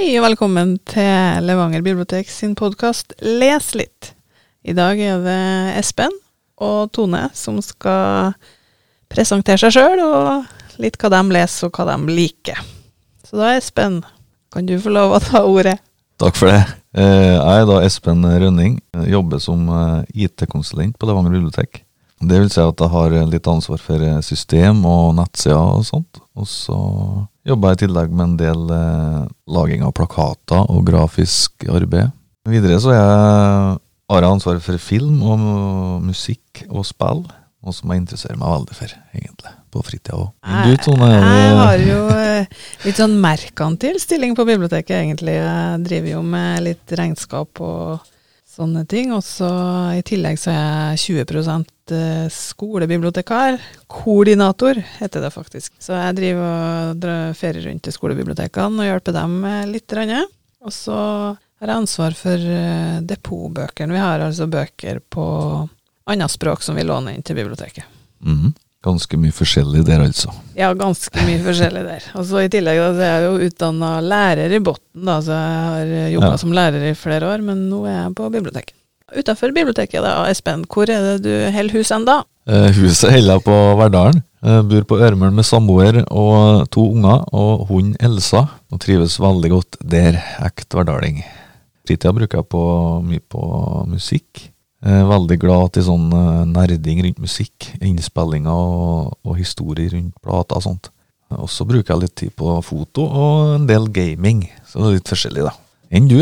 Hei og velkommen til Levanger bibliotek sin podkast Les litt. I dag er det Espen og Tone som skal presentere seg sjøl og litt hva de leser og hva de liker. Så da, Espen, kan du få lov å ta ordet? Takk for det. Eh, Jeg er da Espen Rønning. Jobber som eh, IT-konsulent på Levanger bibliotek. Det vil si at jeg har litt ansvar for eh, system og nettsider og sånt. Og så jobber i tillegg med en del eh, laging av plakater og grafisk arbeid. Videre så jeg, har jeg ansvar for film og musikk og spill, noe som jeg interesserer meg veldig for, egentlig, på fritida òg. Er Jeg har jo eh, litt sånn merkantil stilling på biblioteket, egentlig. Jeg driver jo med litt regnskap og sånne ting. Og så i tillegg så er jeg 20 eh, skolebibliotekar. Koordinator, heter det faktisk. Så jeg driver og drar ferie rundt til skolebibliotekene og hjelper dem litt. Og så har jeg ansvar for eh, depotbøkene. Vi har altså bøker på annet språk som vi låner inn til biblioteket. Mhm. Ganske mye forskjellig der, altså. Ja, ganske mye forskjellig der. Og så I tillegg da, så er jeg jo utdanna lærer i bunnen, så jeg har jobba Ja. som lærer i flere år, men nå er jeg på biblioteket. Utafor biblioteket, da, Espen, hvor er det du holder hus hen da? Eh, Huset holder jeg på Verdalen. Jeg bor på Ørmøl med samboer og to unger, og hunden Elsa. Og trives veldig godt der, Ekte verdaling. Fritida bruker jeg på mye på musikk. Jeg er veldig glad til sånn eh, nerding rundt musikk, innspillinger og, og historier rundt plater og sånt. Og så bruker jeg litt tid på foto og en del gaming, så det er litt forskjellig, da. Enn du?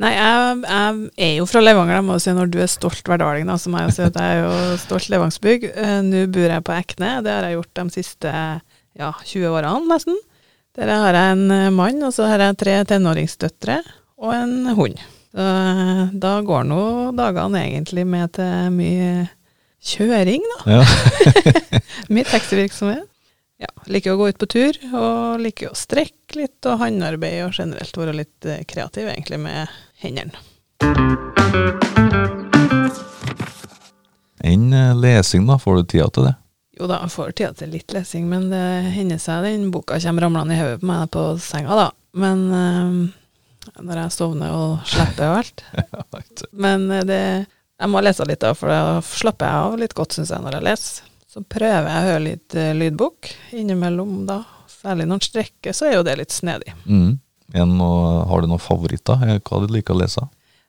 Nei, jeg, jeg er jo fra Levanger, jeg må jo si når du er stolt verdaling, da, så må jeg si at jeg er jo stolt levangsbygg. Eh, Nå bor jeg på Ekne, det har jeg gjort de siste ja, 20 årene nesten. Der har jeg en eh, mann, og så har jeg tre tenåringsdøtre og en hund. Så eh, da går nå dagene egentlig med til mye kjøring, da. Ja. Mye taxivirksomhet. Ja, liker å gå ut på tur, og liker å strekke litt og håndarbeid og generelt være litt eh, kreativ egentlig med hendene. Enn eh, lesing, da? Får du tida til det? Jo da, jeg får tida til litt lesing, men det hender seg den boka kommer ramlende i hodet på meg på senga, da. Men øh, når jeg sovner og slipper og alt. Men det Jeg må lese litt, da, for da slapper jeg av litt godt, syns jeg, når jeg leser. Så prøver jeg å høre litt eh, lydbok innimellom, da. Særlig når den strekker, så er jo det litt snedig. Mm. Noe, har du noen favoritter? Hva du liker å lese?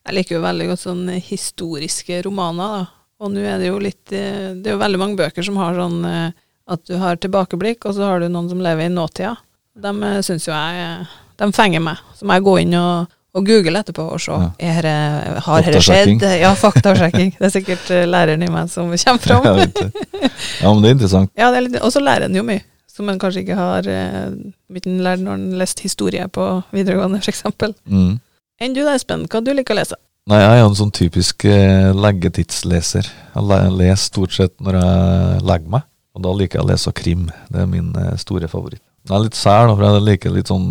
Jeg liker jo veldig godt sånn historiske romaner, da. Og nå er det jo litt eh, Det er jo veldig mange bøker som har sånn eh, at du har tilbakeblikk, og så har du noen som lever i nåtida. De syns jo jeg De fenger meg. Så må jeg gå inn og, og google etterpå og se. Ja. Er har dette skjedd? Ja, faktasjekking. Det er sikkert eh, læreren i meg som kommer fram. Ja, men det er interessant. Ja, og så lærer en jo mye, som en kanskje ikke har eh, mye lært når en lest historie på videregående, eksempel. Mm. Enn du da, Espen, hva du liker å lese? Nei, jeg er en sånn typisk eh, leggetidsleser. Jeg leser stort sett når jeg legger meg, og da liker jeg å lese krim. Det er min eh, store favoritt. Jeg er litt sær, da, for jeg liker litt sånn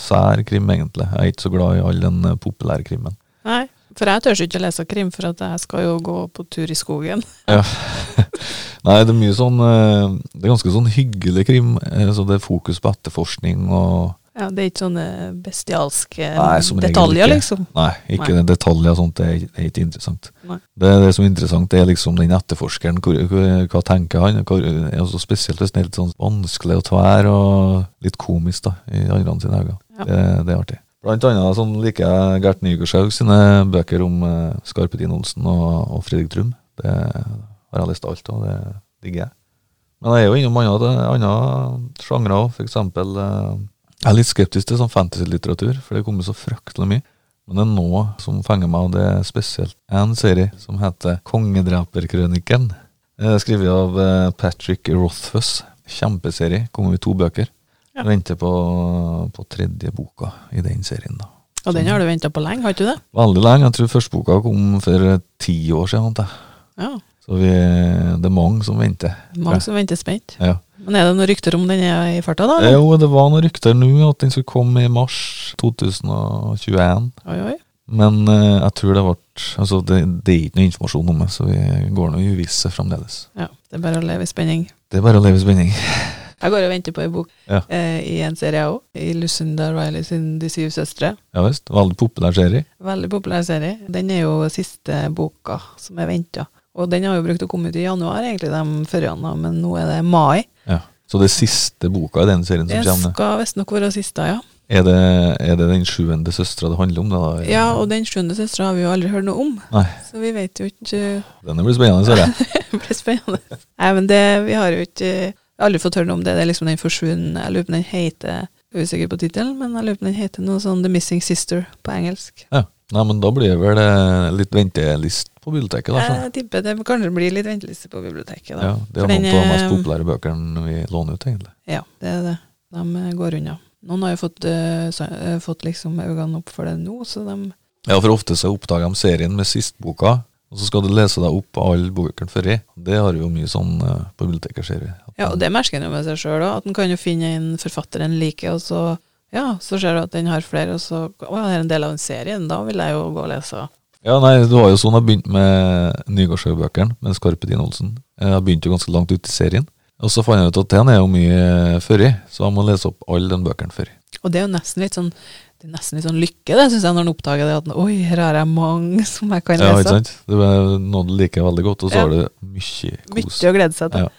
sær krim, egentlig. Jeg er ikke så glad i all den eh, populære krimmen. Nei, for jeg tør ikke lese krim, for at jeg skal jo gå på tur i skogen. Ja. Nei, det er mye sånn eh, Det er ganske sånn hyggelig krim, eh, så det er fokus på etterforskning og Ja, Det er ikke sånne bestialske Nei, som detaljer, ikke. liksom. Nei, ikke Nei. detaljer og sånt, det er, det er ikke interessant. Det, det som er interessant, det er liksom den etterforskeren. Hva, hva tenker han? Hva, altså spesielt hvis det er litt sånn vanskelig å tvære og litt komisk da, i andre sine øyne. Ja. Det, det er artig. Blant annet sånn liker jeg Gert Nygaardshaug sine bøker om uh, Skarpetin Olsen og, og Fredrik Trum. Det har jeg lest alt av, det digger jeg. Men jeg er jo innom andre, andre sjangre òg, for eksempel eh, Jeg er litt skeptisk til sånn fantasy-litteratur, for det kommer så fryktelig mye. Men det er noe som fenger meg, og det er spesielt en serie som heter Kongedreperkrøniken. Eh, Skrevet av eh, Patrick Rothfuss. Kjempeserie. Kommer i to bøker. Ja. Venter på, på tredje boka i den serien. da. Og den har du venta på lenge, har ikke du det? Veldig lenge. Jeg tror første boka kom for ti år siden. Ja. Så vi, det er mange som venter. Mange som venter spent. Ja. Men er det noen rykter om den er i farta, da? Jo, det var noen rykter nå at den skulle komme i mars 2021. Oi, oi. Men uh, jeg tror det ble Altså, det, det er ikke noe informasjon om det, så vi går nå i uvisse fremdeles. Ja, det er bare å leve i spenning. Det er bare å leve i spenning. Jeg går og venter på ei bok Ja. eh, i en serie, jeg òg. I Lucinda Riley sin De syv søstre. Ja visst. Veldig populær serie. Veldig populær serie. Den er jo siste boka som er venta. Og den har jo brukt å komme ut i januar, egentlig, de forrige, men nå er det mai. Ja. Så det er siste boka i den serien som Det kommer. skal visstnok være siste, ja. Er det, er det den sjuende søstera det handler om? Da? Ja, og den sjuende søstera har vi jo aldri hørt noe om. Nei, Så vi vet jo ikke den blir spennende, ser jeg. Det blir spennende. Nei, men det, vi har jo ikke jeg har aldri fått høre noe om det. Det er liksom den forsvunne Jeg lurer på om den heter Jeg er usikker på tittelen, men jeg lurer på om den heter noe sånn The Missing Sister på engelsk. Ja. Nei, men da blir det vel eh, litt ventelist på biblioteket, da. Sånn. Jeg tipper det kanskje blir litt venteliste på biblioteket. Da. Ja, det er For noen av de mest er- populære bøkene vi låner ut, egentlig. Ja, det er det. De eh, går unna. Noen har jo fått, så, eh, fått liksom øynene opp for det nå, så de Ja, for ofte så oppdager de serien med sistboka, og så skal du lese deg opp på alle bøkene før i. Det har jo mye sånn uh, på biblioteket, ser vi. Ja, og det merker en jo med seg sjøl òg, at en kan jo finne en forfatter en liker, og så ja, så ser du at den har flere, og så Å, det er en del av en serie, da vil jeg jo gå og lese. Ja, nei, det var jo sånn jeg begynte med Nygårdsjø-bøkene, med Skarpedin Olsen. Jeg begynte jo ganske langt ut i serien. Og så fant jeg ut at den er jo mye føri, så jeg må lese opp alle den bøkene før. Og det er jo nesten litt sånn det er nesten litt sånn lykke, det syns jeg, når en oppdager det. At oi, her har jeg mange som jeg kan lese. Ja, ikke sant? Det er noe du liker veldig godt, og så Ja. har du mye kos. Mye å glede seg til. Ja.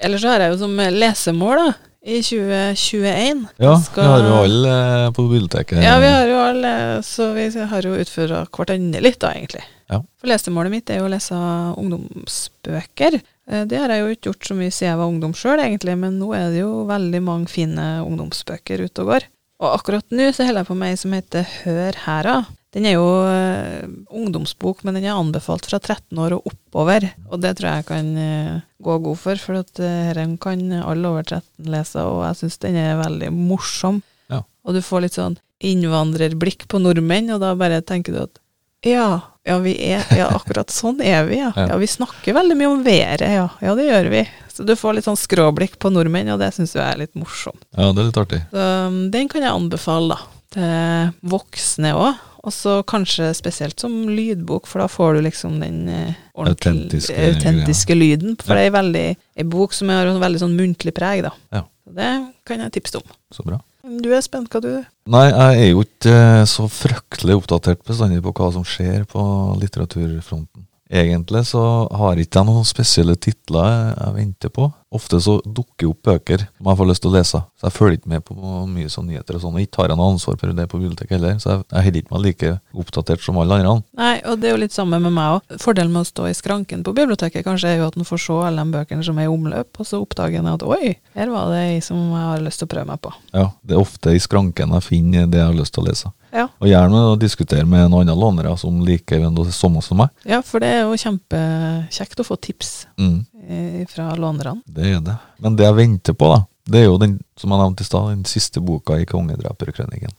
Ellers så har jeg jo som lesemål, da, i 2021 Ja, skal- vi har jo alle eh, på biblioteket. Ja, vi har jo alle, så vi har jo utfordra hverandre litt, da, egentlig. Ja. For lesemålet mitt er jo å lese ungdomsbøker. Eh, Det har jeg jo ikke gjort så mye siden jeg var ungdom sjøl, egentlig, men nå er det jo veldig mange fine ungdomsbøker ute og går. Og akkurat nå så holder jeg på med ei som heter Hør hæra. Den er jo eh, ungdomsbok, men den er anbefalt fra 13 år og oppover. Og det tror jeg kan eh, gå god for, for at eh, denne kan alle over 13 lese, og jeg syns den er veldig morsom. Ja. Og du får litt sånn innvandrerblikk på nordmenn, og da bare tenker du at ja, ja, vi er, ja, akkurat sånn er vi, ja. Ja. Vi snakker veldig mye om været, ja. Ja, det gjør vi. Så du får litt sånn skråblikk på nordmenn, og det syns jeg er litt morsomt. Ja, det er litt artig. Så um, den kan jeg anbefale, da. Til voksne òg. Og så kanskje spesielt som lydbok, for da får du liksom den eh, Autentiske autentiske lyden. For det er ei en bok som har en veldig sånn muntlig preg, da. Ja. Så det kan jeg tipse om. Så bra. Du er spent hva du Nei, jeg er jo ikke eh, så fryktelig oppdatert bestandig på hva som skjer på litteraturfronten. Egentlig så har ikke jeg noen spesielle titler jeg, venter på. Ofte så dukker opp bøker som jeg får lyst til å lese, så jeg følger ikke med på mye sånn nyheter og sånn. Og ikke har jeg noe ansvar for det på biblioteket heller, så jeg, jeg holder ikke meg like oppdatert som alle andre. Nei, og det er jo litt samme med meg òg. Fordelen med å stå i skranken på biblioteket kanskje er jo at en får se alle de bøkene som er i omløp, og så oppdager en at oi, her var det ei som jeg har lyst til å prøve meg på. Ja, det er ofte i skranken jeg finner det jeg har lyst til å lese. Ja. Og gjerne å diskutere med noen andre lånere som liker det samme som meg. Ja, for det er jo kjempekjekt å få tips Mm. eh, fra lånerne. Det er det. Men det jeg venter på, da, det er jo den som jeg nevnte i stad, den siste boka i Kongedreperkrøniken.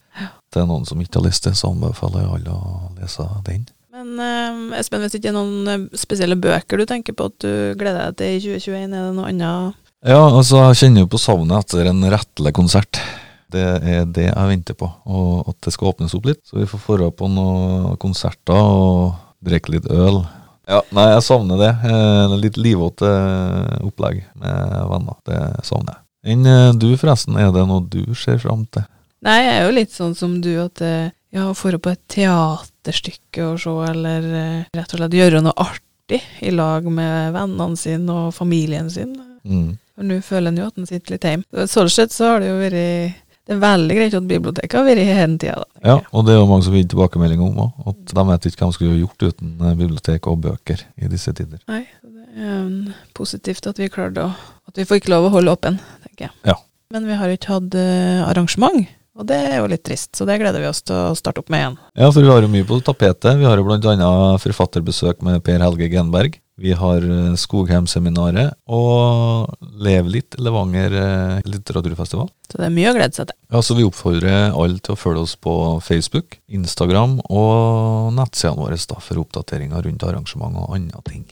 Til noen som ikke har lest det, så anbefaler jeg alle å lese den. Men eh, Espen, hvis det ikke er noen eh, spesielle bøker du tenker på at du gleder deg til i 2021, er det noe annet? Ja, altså, jeg kjenner jo på savnet etter en rettelig konsert. Det er det jeg venter på, og at det skal åpnes opp litt. Så vi får dra på noen konserter og drikke litt øl. Ja, nei, jeg savner det. Eh, litt livåte opplegg med venner. Det savner jeg. Enn eh, du, forresten, er det noe du ser fram til? Nei, jeg er jo litt sånn som du, at jeg ja, å dra på et teaterstykke og se, eller eh, rett og slett gjøre noe artig i lag med vennene sine og familien sin. Mm. For nå føler en jo at en sitter litt hjemme. Sånn sett så har det jo vært Det er veldig greit at biblioteket har vært hele tida, Ja, og det er jo mange som vil tilbakemelding om òg. At de vet ikke hva de skulle gjort uten eh, bibliotek og bøker i disse tider. Nei, det er um, positivt at vi klarte å At vi får ikke lov å holde åpen, tenker jeg. Ja. Men vi har ikke hatt uh, arrangement, og det er jo litt trist. Så det gleder vi oss til å starte opp med igjen. Ja, for vi har jo mye på tapetet. Vi har jo annet forfatterbesøk med Per Helge Genberg. Vi har eh, Skogheim-seminaret og Lev litt Levanger eh, litteraturfestival. Så det er mye å glede seg til. Ja, så vi oppfordrer alle til å følge oss på Facebook, Instagram og nettsidene våre da, for oppdateringer rundt arrangement og andre ting.